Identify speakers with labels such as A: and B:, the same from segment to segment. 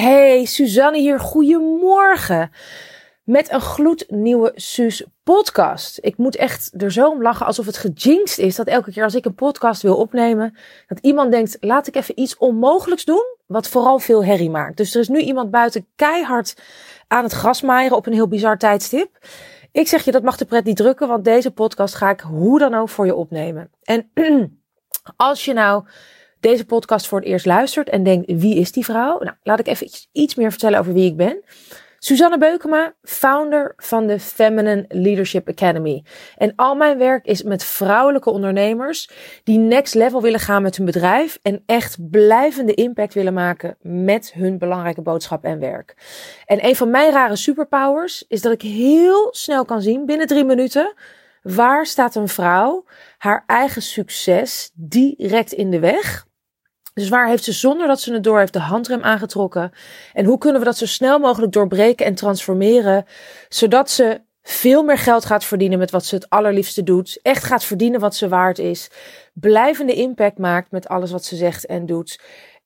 A: Hey, Suzanne hier. Goedemorgen. Met een gloednieuwe Suus podcast. Ik moet echt er zo om lachen alsof het gejinxed is dat elke keer als ik een podcast wil opnemen, dat iemand denkt, laat ik even iets onmogelijks doen, wat vooral veel herrie maakt. Dus er is nu iemand buiten keihard aan het grasmaaien op een heel bizar tijdstip. Ik zeg je, dat mag de pret niet drukken, want deze podcast ga ik hoe dan ook voor je opnemen. En als je nou deze podcast voor het eerst luistert en denkt, wie is die vrouw? Nou, laat ik even iets, meer vertellen over wie ik ben. Suzanne Beukema, founder van de Feminine Leadership Academy. En al mijn werk is met vrouwelijke ondernemers die next level willen gaan met hun bedrijf en echt blijvende impact willen maken met hun belangrijke boodschap en werk. En een van mijn rare superpowers is dat ik heel snel kan zien, binnen drie minuten, waar staat een vrouw haar eigen succes direct in de weg dus waar heeft ze zonder dat ze het door heeft de handrem aangetrokken? En hoe kunnen we dat zo snel mogelijk doorbreken en transformeren, zodat ze veel meer geld gaat verdienen met wat ze het allerliefste doet, echt gaat verdienen wat ze waard is, blijvende impact maakt met alles wat ze zegt en doet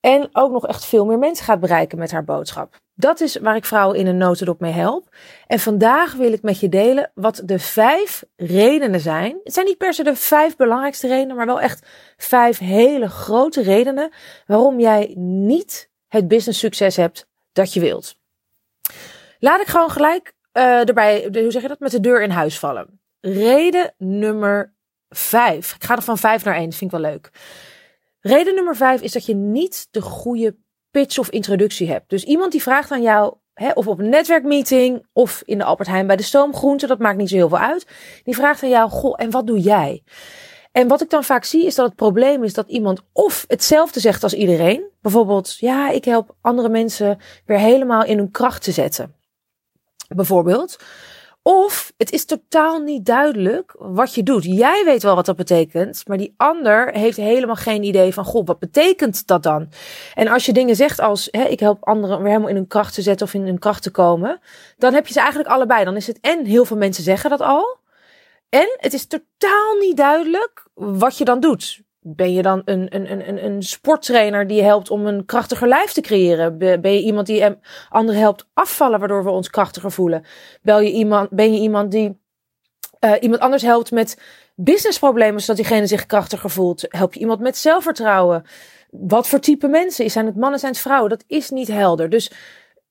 A: en ook nog echt veel meer mensen gaat bereiken met haar boodschap. Dat is waar ik vrouwen in een notendop mee help. En vandaag wil ik met je delen wat de vijf redenen zijn. Het zijn niet per se de vijf belangrijkste redenen, maar wel echt vijf hele grote redenen waarom jij niet het business succes hebt dat je wilt. Laat ik gewoon gelijk uh, erbij, hoe zeg je dat, met de deur in huis vallen. Reden nummer vijf. Ik ga er van vijf naar één, dat vind ik wel leuk. Reden nummer vijf is dat je niet de goede pitch of introductie hebt. Dus iemand die vraagt aan jou, hè, of op een netwerkmeeting of in de Albert Heijn bij de stoomgroente, dat maakt niet zo heel veel uit. Die vraagt aan jou, goh, en wat doe jij? En wat ik dan vaak zie is dat het probleem is dat iemand of hetzelfde zegt als iedereen. Bijvoorbeeld, ja, ik help andere mensen weer helemaal in hun kracht te zetten. Bijvoorbeeld. Of het is totaal niet duidelijk wat je doet. Jij weet wel wat dat betekent, maar die ander heeft helemaal geen idee van, goh, wat betekent dat dan? En als je dingen zegt als, hè, ik help anderen weer helemaal in hun kracht te zetten of in hun kracht te komen, dan heb je ze eigenlijk allebei. Dan is het en heel veel mensen zeggen dat al. En het is totaal niet duidelijk wat je dan doet. Ben je dan een, een, een, een sporttrainer die helpt om een krachtiger lijf te creëren? Ben je iemand die anderen helpt afvallen, waardoor we ons krachtiger voelen? Bel je iemand, ben je iemand die uh, iemand anders helpt met businessproblemen, zodat diegene zich krachtiger voelt? Help je iemand met zelfvertrouwen? Wat voor type mensen? Zijn het mannen, zijn het vrouwen? Dat is niet helder. Dus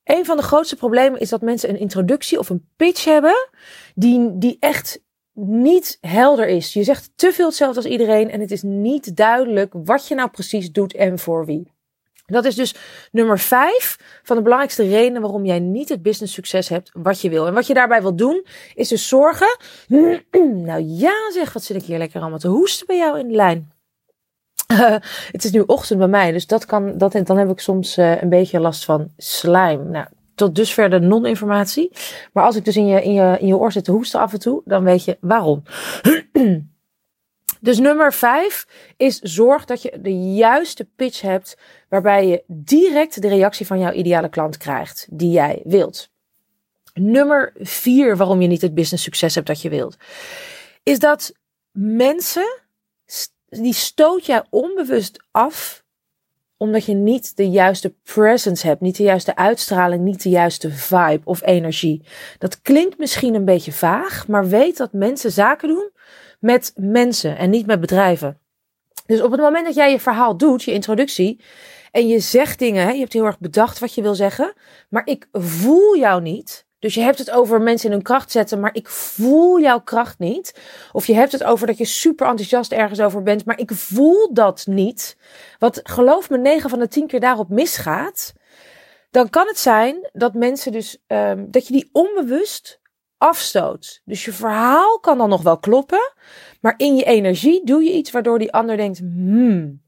A: een van de grootste problemen is dat mensen een introductie of een pitch hebben die, die echt niet helder is. Je zegt te veel hetzelfde als iedereen en het is niet duidelijk wat je nou precies doet en voor wie. Dat is dus nummer vijf van de belangrijkste redenen waarom jij niet het business succes hebt wat je wil. En wat je daarbij wil doen, is dus zorgen. nou ja, zeg, wat zit ik hier lekker allemaal te hoesten bij jou in de lijn. het is nu ochtend bij mij, dus dat kan, dat, dan heb ik soms uh, een beetje last van slijm. Nou, tot dusver de non-informatie. Maar als ik dus in je, in, je, in je oor zit te hoesten af en toe, dan weet je waarom. dus nummer vijf is zorg dat je de juiste pitch hebt waarbij je direct de reactie van jouw ideale klant krijgt die jij wilt. Nummer vier waarom je niet het business succes hebt dat je wilt, is dat mensen die stoot jij onbewust af omdat je niet de juiste presence hebt, niet de juiste uitstraling, niet de juiste vibe of energie. Dat klinkt misschien een beetje vaag, maar weet dat mensen zaken doen met mensen en niet met bedrijven. Dus op het moment dat jij je verhaal doet, je introductie, en je zegt dingen, je hebt heel erg bedacht wat je wil zeggen, maar ik voel jou niet, dus je hebt het over mensen in hun kracht zetten, maar ik voel jouw kracht niet. Of je hebt het over dat je super enthousiast ergens over bent, maar ik voel dat niet. Wat geloof me, 9 van de 10 keer daarop misgaat. Dan kan het zijn dat mensen dus, um, dat je die onbewust afstoot. Dus je verhaal kan dan nog wel kloppen, maar in je energie doe je iets waardoor die ander denkt, hmm,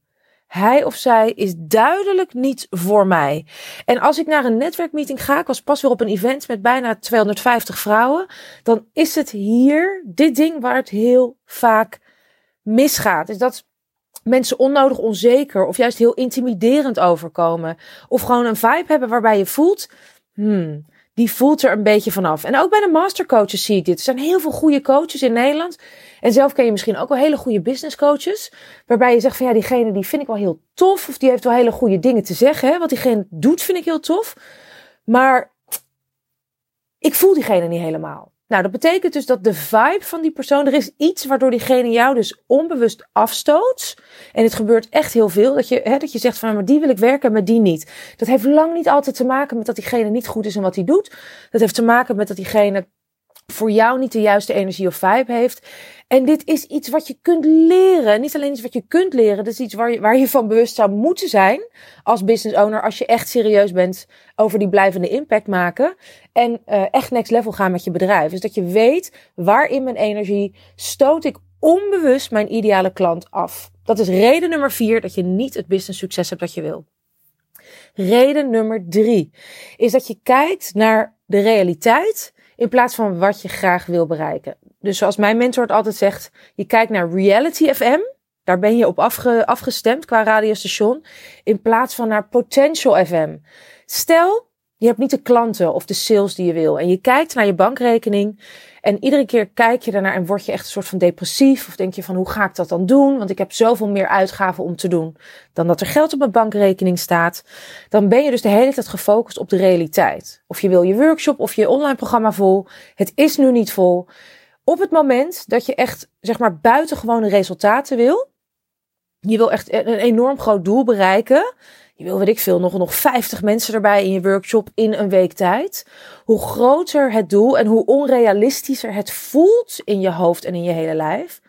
A: hij of zij is duidelijk niet voor mij. En als ik naar een netwerkmeeting ga, ik was pas weer op een event met bijna 250 vrouwen, dan is het hier dit ding waar het heel vaak misgaat. Is dat mensen onnodig onzeker of juist heel intimiderend overkomen. Of gewoon een vibe hebben waarbij je voelt, hmm, die voelt er een beetje vanaf. En ook bij de mastercoaches zie ik dit. Er zijn heel veel goede coaches in Nederland. En zelf ken je misschien ook wel hele goede business coaches. Waarbij je zegt van ja, diegene die vind ik wel heel tof. Of die heeft wel hele goede dingen te zeggen. Hè? Wat diegene doet vind ik heel tof. Maar ik voel diegene niet helemaal. Nou, dat betekent dus dat de vibe van die persoon, er is iets waardoor diegene jou dus onbewust afstoot. En het gebeurt echt heel veel, dat je, hè, dat je zegt van, maar die wil ik werken, maar die niet. Dat heeft lang niet altijd te maken met dat diegene niet goed is in wat hij doet. Dat heeft te maken met dat diegene voor jou niet de juiste energie of vibe heeft. En dit is iets wat je kunt leren. Niet alleen iets wat je kunt leren. Dit is iets waar je, waar je van bewust zou moeten zijn als business owner. Als je echt serieus bent over die blijvende impact maken. En uh, echt next level gaan met je bedrijf. Dus dat je weet waar in mijn energie stoot ik onbewust mijn ideale klant af. Dat is reden nummer vier dat je niet het business succes hebt dat je wil. Reden nummer drie is dat je kijkt naar de realiteit in plaats van wat je graag wil bereiken. Dus zoals mijn mentor het altijd zegt, je kijkt naar Reality FM. Daar ben je op afge, afgestemd qua radiostation. In plaats van naar Potential FM. Stel, je hebt niet de klanten of de sales die je wil. En je kijkt naar je bankrekening. En iedere keer kijk je daarnaar en word je echt een soort van depressief. Of denk je van hoe ga ik dat dan doen? Want ik heb zoveel meer uitgaven om te doen dan dat er geld op mijn bankrekening staat. Dan ben je dus de hele tijd gefocust op de realiteit. Of je wil je workshop of je online programma vol. Het is nu niet vol. Op het moment dat je echt, zeg maar, buitengewone resultaten wil. Je wil echt een enorm groot doel bereiken je wil, weet ik veel, nog, nog 50 mensen erbij in je workshop in een week tijd. Hoe groter het doel en hoe onrealistischer het voelt in je hoofd en in je hele lijf,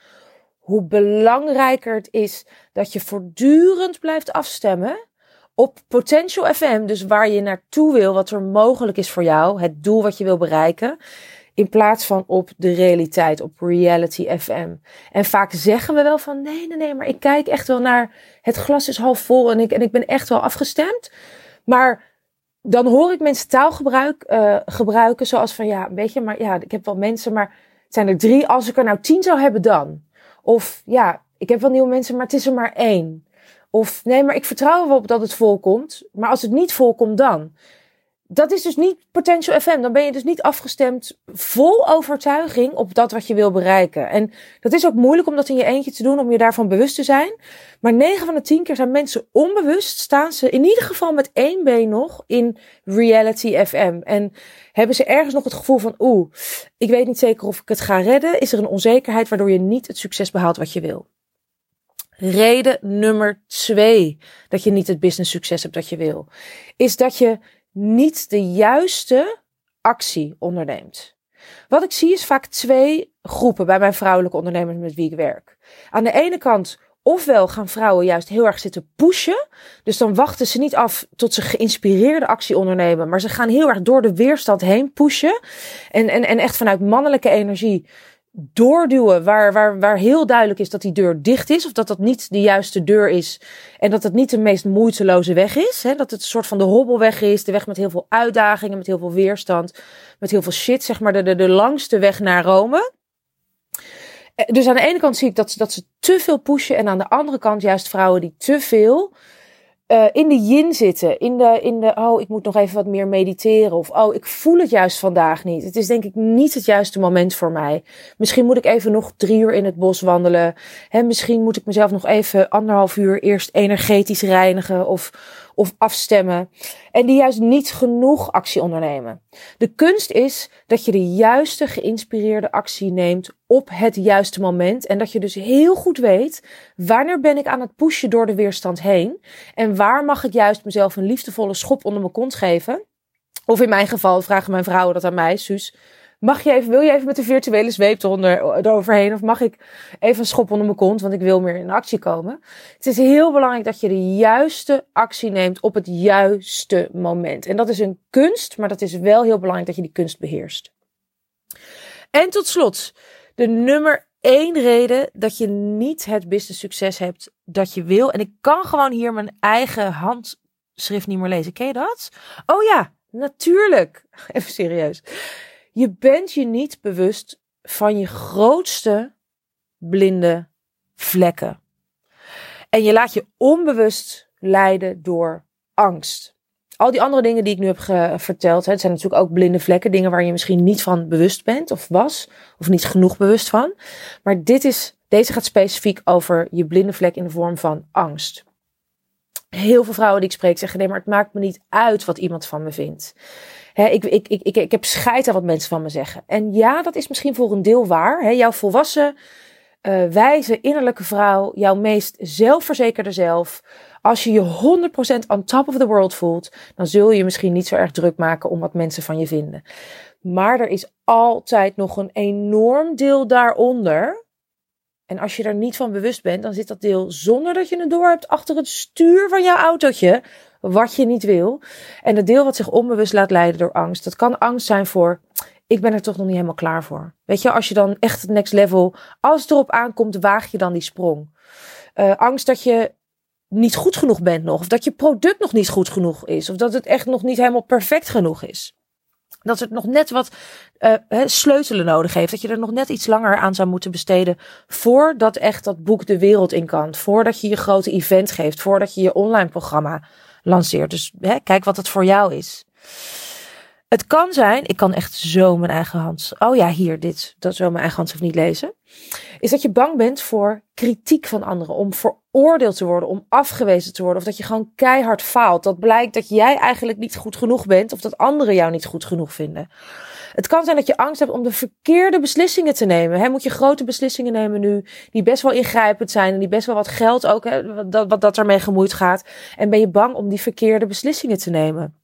A: hoe belangrijker het is dat je voortdurend blijft afstemmen op Potential FM, dus waar je naartoe wil, wat er mogelijk is voor jou, het doel wat je wil bereiken. In plaats van op de realiteit, op reality FM. En vaak zeggen we wel van nee, nee, nee, maar ik kijk echt wel naar het glas is half vol en ik, en ik ben echt wel afgestemd. Maar dan hoor ik mensen taalgebruik uh, gebruiken zoals van ja, weet je, maar ja, ik heb wel mensen, maar het zijn er drie. Als ik er nou tien zou hebben dan. Of ja, ik heb wel nieuwe mensen, maar het is er maar één. Of nee, maar ik vertrouw er wel op dat het volkomt. Maar als het niet volkomt dan dat is dus niet Potential FM. Dan ben je dus niet afgestemd vol overtuiging op dat wat je wil bereiken. En dat is ook moeilijk om dat in je eentje te doen, om je daarvan bewust te zijn. Maar 9 van de 10 keer zijn mensen onbewust, staan ze in ieder geval met één been nog in Reality FM. En hebben ze ergens nog het gevoel van, oeh, ik weet niet zeker of ik het ga redden. Is er een onzekerheid waardoor je niet het succes behaalt wat je wil. Reden nummer twee dat je niet het business succes hebt dat je wil, is dat je niet de juiste actie onderneemt. Wat ik zie is vaak twee groepen bij mijn vrouwelijke ondernemers met wie ik werk. Aan de ene kant Ofwel gaan vrouwen juist heel erg zitten pushen. Dus dan wachten ze niet af tot ze geïnspireerde actie ondernemen. Maar ze gaan heel erg door de weerstand heen pushen. En, en, en echt vanuit mannelijke energie doorduwen waar, waar, waar heel duidelijk is dat die deur dicht is. Of dat dat niet de juiste deur is. En dat het niet de meest moeiteloze weg is. Hè? Dat het een soort van de hobbelweg is. De weg met heel veel uitdagingen, met heel veel weerstand. Met heel veel shit, zeg maar de, de, de langste weg naar Rome. Eh, dus aan de ene kant zie ik dat ze, dat ze te veel pushen. En aan de andere kant juist vrouwen die te veel uh, in de yin zitten. In de, in de, oh, ik moet nog even wat meer mediteren. Of, oh, ik voel het juist vandaag niet. Het is denk ik niet het juiste moment voor mij. Misschien moet ik even nog drie uur in het bos wandelen. Hè, misschien moet ik mezelf nog even anderhalf uur eerst energetisch reinigen. Of, of afstemmen. En die juist niet genoeg actie ondernemen. De kunst is dat je de juiste geïnspireerde actie neemt op het juiste moment. En dat je dus heel goed weet wanneer ben ik aan het pushen door de weerstand heen. En waar mag ik juist mezelf een liefdevolle schop onder mijn kont geven. Of in mijn geval vragen mijn vrouwen dat aan mij, Suus. Mag je even, wil je even met de virtuele zweep eronder, eroverheen? Of mag ik even een schop onder mijn kont, want ik wil meer in actie komen? Het is heel belangrijk dat je de juiste actie neemt op het juiste moment. En dat is een kunst, maar dat is wel heel belangrijk dat je die kunst beheerst. En tot slot, de nummer één reden dat je niet het business succes hebt dat je wil. En ik kan gewoon hier mijn eigen handschrift niet meer lezen. Ken je dat? Oh ja, natuurlijk. Even serieus. Je bent je niet bewust van je grootste blinde vlekken. En je laat je onbewust leiden door angst. al die andere dingen die ik nu heb verteld, het zijn natuurlijk ook blinde vlekken, dingen waar je misschien niet van bewust bent of was, of niet genoeg bewust van. Maar dit is, deze gaat specifiek over je blinde vlek in de vorm van angst. Heel veel vrouwen die ik spreek zeggen: nee, maar het maakt me niet uit wat iemand van me vindt. ik, ik, ik, ik, ik heb scheid aan wat mensen van me zeggen. En ja, dat is misschien voor een deel waar. jouw volwassen, uh, wijze, innerlijke vrouw, jouw meest zelfverzekerde zelf. Als je je 100% on top of the world voelt, dan zul je misschien niet zo erg druk maken om wat mensen van je vinden. Maar er is altijd nog een enorm deel daaronder en als je er niet van bewust bent, dan zit dat deel zonder dat je het door hebt achter het stuur van jouw autootje. Wat je niet wil. En het deel wat zich onbewust laat leiden door angst. Dat kan angst zijn voor. Ik ben er toch nog niet helemaal klaar voor. Weet je, als je dan echt het next level. Als het erop aankomt, waag je dan die sprong. Uh, angst dat je niet goed genoeg bent nog. Of dat je product nog niet goed genoeg is. Of dat het echt nog niet helemaal perfect genoeg is dat het nog net wat uh, sleutelen nodig heeft. Dat je er nog net iets langer aan zou moeten besteden. Voordat echt dat boek de wereld in kan. Voordat je je grote event geeft. Voordat je je online programma lanceert. Dus hè, kijk wat het voor jou is. Het kan zijn, ik kan echt zo mijn eigen hand. Oh ja, hier, dit. Dat zo mijn eigen hand niet lezen. Is dat je bang bent voor kritiek van anderen. Om veroordeeld te worden, om afgewezen te worden. Of dat je gewoon keihard faalt. Dat blijkt dat jij eigenlijk niet goed genoeg bent. Of dat anderen jou niet goed genoeg vinden. Het kan zijn dat je angst hebt om de verkeerde beslissingen te nemen. He, moet je grote beslissingen nemen nu, die best wel ingrijpend zijn en die best wel wat geld ook, he, wat dat ermee gemoeid gaat. En ben je bang om die verkeerde beslissingen te nemen.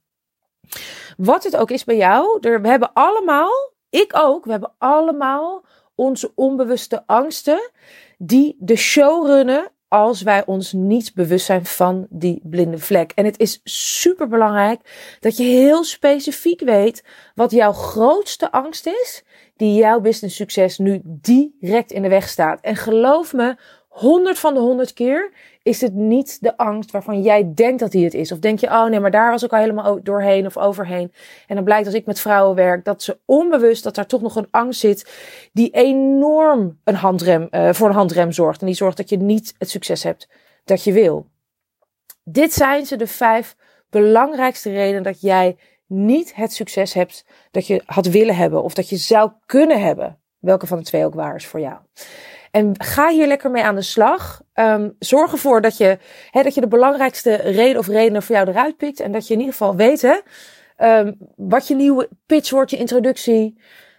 A: Wat het ook is bij jou, er, we hebben allemaal, ik ook, we hebben allemaal onze onbewuste angsten die de show runnen als wij ons niet bewust zijn van die blinde vlek. En het is super belangrijk dat je heel specifiek weet wat jouw grootste angst is, die jouw business succes nu direct in de weg staat. En geloof me, 100 van de 100 keer is het niet de angst waarvan jij denkt dat die het is. Of denk je, oh nee, maar daar was ik al helemaal doorheen of overheen. En dan blijkt als ik met vrouwen werk, dat ze onbewust, dat daar toch nog een angst zit, die enorm een handrem, uh, voor een handrem zorgt. En die zorgt dat je niet het succes hebt dat je wil. Dit zijn ze de vijf belangrijkste redenen dat jij niet het succes hebt dat je had willen hebben of dat je zou kunnen hebben. Welke van de twee ook waar is voor jou. En ga hier lekker mee aan de slag. Um, zorg ervoor dat je, hè, dat je de belangrijkste reden of redenen voor jou eruit pikt. En dat je in ieder geval weet hè, um, wat je nieuwe pitch wordt, je introductie.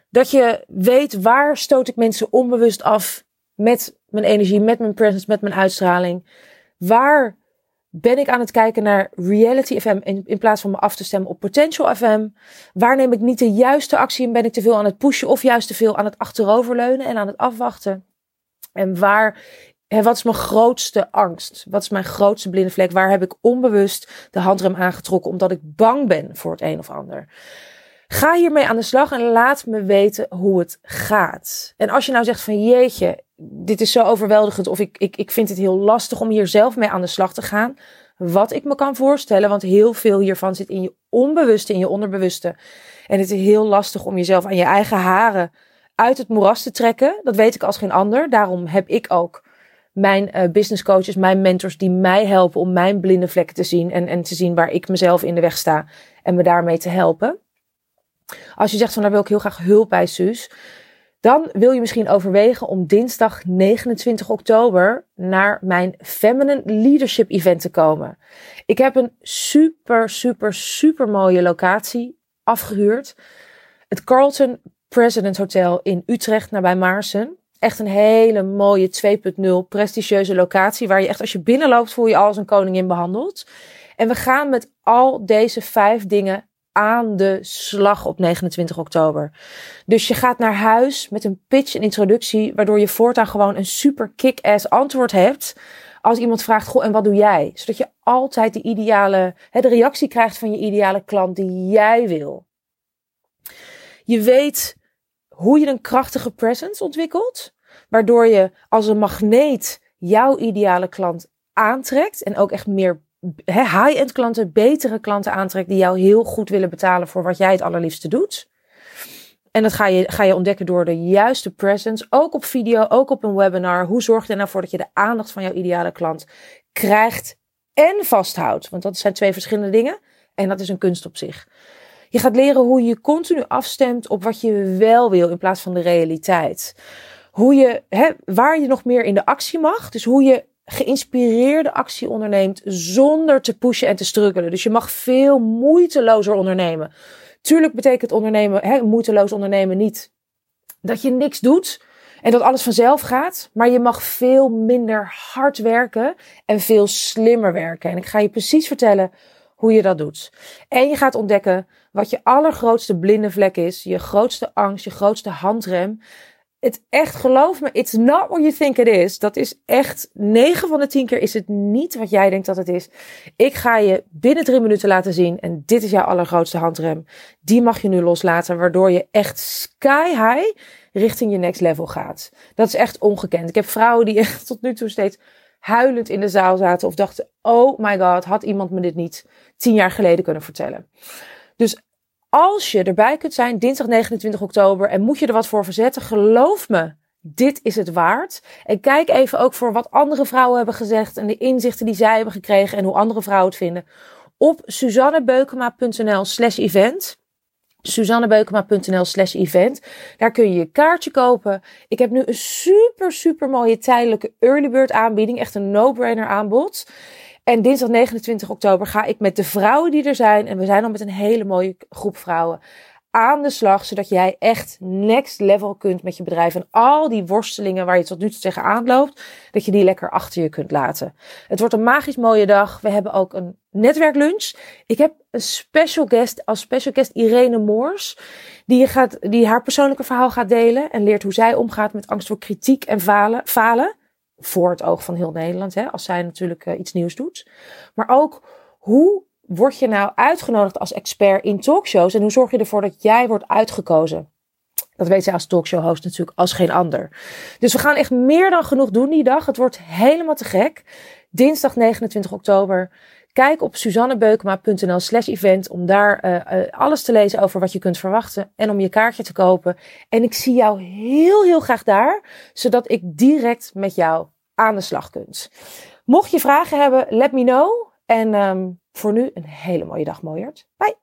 A: Dat je weet waar stoot ik mensen onbewust af met mijn energie, met mijn presence, met mijn uitstraling. Waar ben ik aan het kijken naar Reality FM in, in plaats van me af te stemmen op Potential FM? Waar neem ik niet de juiste actie en ben ik te veel aan het pushen of juist te veel aan het achteroverleunen en aan het afwachten? En waar, wat is mijn grootste angst? Wat is mijn grootste blinde vlek? Waar heb ik onbewust de handrem aangetrokken omdat ik bang ben voor het een of ander? Ga hiermee aan de slag en laat me weten hoe het gaat. En als je nou zegt van jeetje, dit is zo overweldigend of ik, ik, ik vind het heel lastig om hier zelf mee aan de slag te gaan. Wat ik me kan voorstellen, want heel veel hiervan zit in je onbewuste, in je onderbewuste. En het is heel lastig om jezelf aan je eigen haren uit het moeras te trekken. Dat weet ik als geen ander. Daarom heb ik ook mijn uh, business coaches, mijn mentors die mij helpen om mijn blinde vlekken te zien en, en te zien waar ik mezelf in de weg sta en me daarmee te helpen. Als je zegt van daar wil ik heel graag hulp bij Suus, dan wil je misschien overwegen om dinsdag 29 oktober naar mijn Feminine Leadership Event te komen. Ik heb een super, super, super mooie locatie afgehuurd. Het Carlton President Hotel in Utrecht, nabij Maarsen. Echt een hele mooie 2.0 prestigieuze locatie. Waar je echt als je binnenloopt voel je als een koningin behandeld. En we gaan met al deze vijf dingen aan de slag op 29 oktober. Dus je gaat naar huis met een pitch en introductie. Waardoor je voortaan gewoon een super kick-ass antwoord hebt. Als iemand vraagt, goh, en wat doe jij? Zodat je altijd de ideale, de reactie krijgt van je ideale klant die jij wil. Je weet hoe je een krachtige presence ontwikkelt. Waardoor je als een magneet jouw ideale klant aantrekt. En ook echt meer high-end klanten, betere klanten aantrekt. Die jou heel goed willen betalen voor wat jij het allerliefste doet. En dat ga je, ga je ontdekken door de juiste presence. Ook op video, ook op een webinar. Hoe zorg je er nou voor dat je de aandacht van jouw ideale klant krijgt en vasthoudt? Want dat zijn twee verschillende dingen. En dat is een kunst op zich. Je gaat leren hoe je continu afstemt op wat je wel wil in plaats van de realiteit. Hoe je, hè, waar je nog meer in de actie mag. Dus hoe je geïnspireerde actie onderneemt zonder te pushen en te struggelen. Dus je mag veel moeitelozer ondernemen. Tuurlijk betekent ondernemen, hè, moeiteloos ondernemen niet dat je niks doet en dat alles vanzelf gaat. Maar je mag veel minder hard werken en veel slimmer werken. En ik ga je precies vertellen hoe je dat doet. En je gaat ontdekken wat je allergrootste blinde vlek is, je grootste angst, je grootste handrem het echt, geloof me, it's not what you think it is. Dat is echt, 9 van de 10 keer is het niet wat jij denkt dat het is. Ik ga je binnen drie minuten laten zien. En dit is jouw allergrootste handrem. Die mag je nu loslaten, waardoor je echt sky high richting je next level gaat. Dat is echt ongekend. Ik heb vrouwen die echt tot nu toe steeds huilend in de zaal zaten of dachten, oh my god, had iemand me dit niet tien jaar geleden kunnen vertellen. Dus als je erbij kunt zijn, dinsdag 29 oktober, en moet je er wat voor verzetten, geloof me, dit is het waard. En kijk even ook voor wat andere vrouwen hebben gezegd en de inzichten die zij hebben gekregen en hoe andere vrouwen het vinden. Op suzannebeukema.nl slash event. Suzannebeukema.nl slash event. Daar kun je je kaartje kopen. Ik heb nu een super, super mooie tijdelijke early bird aanbieding. Echt een no-brainer aanbod. En dinsdag 29 oktober ga ik met de vrouwen die er zijn, en we zijn al met een hele mooie groep vrouwen, aan de slag, zodat jij echt next level kunt met je bedrijf. En al die worstelingen waar je tot nu toe tegenaan loopt, dat je die lekker achter je kunt laten. Het wordt een magisch mooie dag. We hebben ook een netwerklunch. Ik heb een special guest, als special guest Irene Moors, die, gaat, die haar persoonlijke verhaal gaat delen en leert hoe zij omgaat met angst voor kritiek en falen. falen voor het oog van heel Nederland, hè, als zij natuurlijk uh, iets nieuws doet. Maar ook hoe word je nou uitgenodigd als expert in talkshows en hoe zorg je ervoor dat jij wordt uitgekozen? Dat weet zij als talkshow-host natuurlijk als geen ander. Dus we gaan echt meer dan genoeg doen die dag. Het wordt helemaal te gek. Dinsdag 29 oktober. Kijk op suzannebeukema.nl slash event om daar uh, alles te lezen over wat je kunt verwachten en om je kaartje te kopen. En ik zie jou heel, heel graag daar, zodat ik direct met jou aan de slag kunt. Mocht je vragen hebben, let me know. En um, voor nu een hele mooie dag, Mooiert. Bye!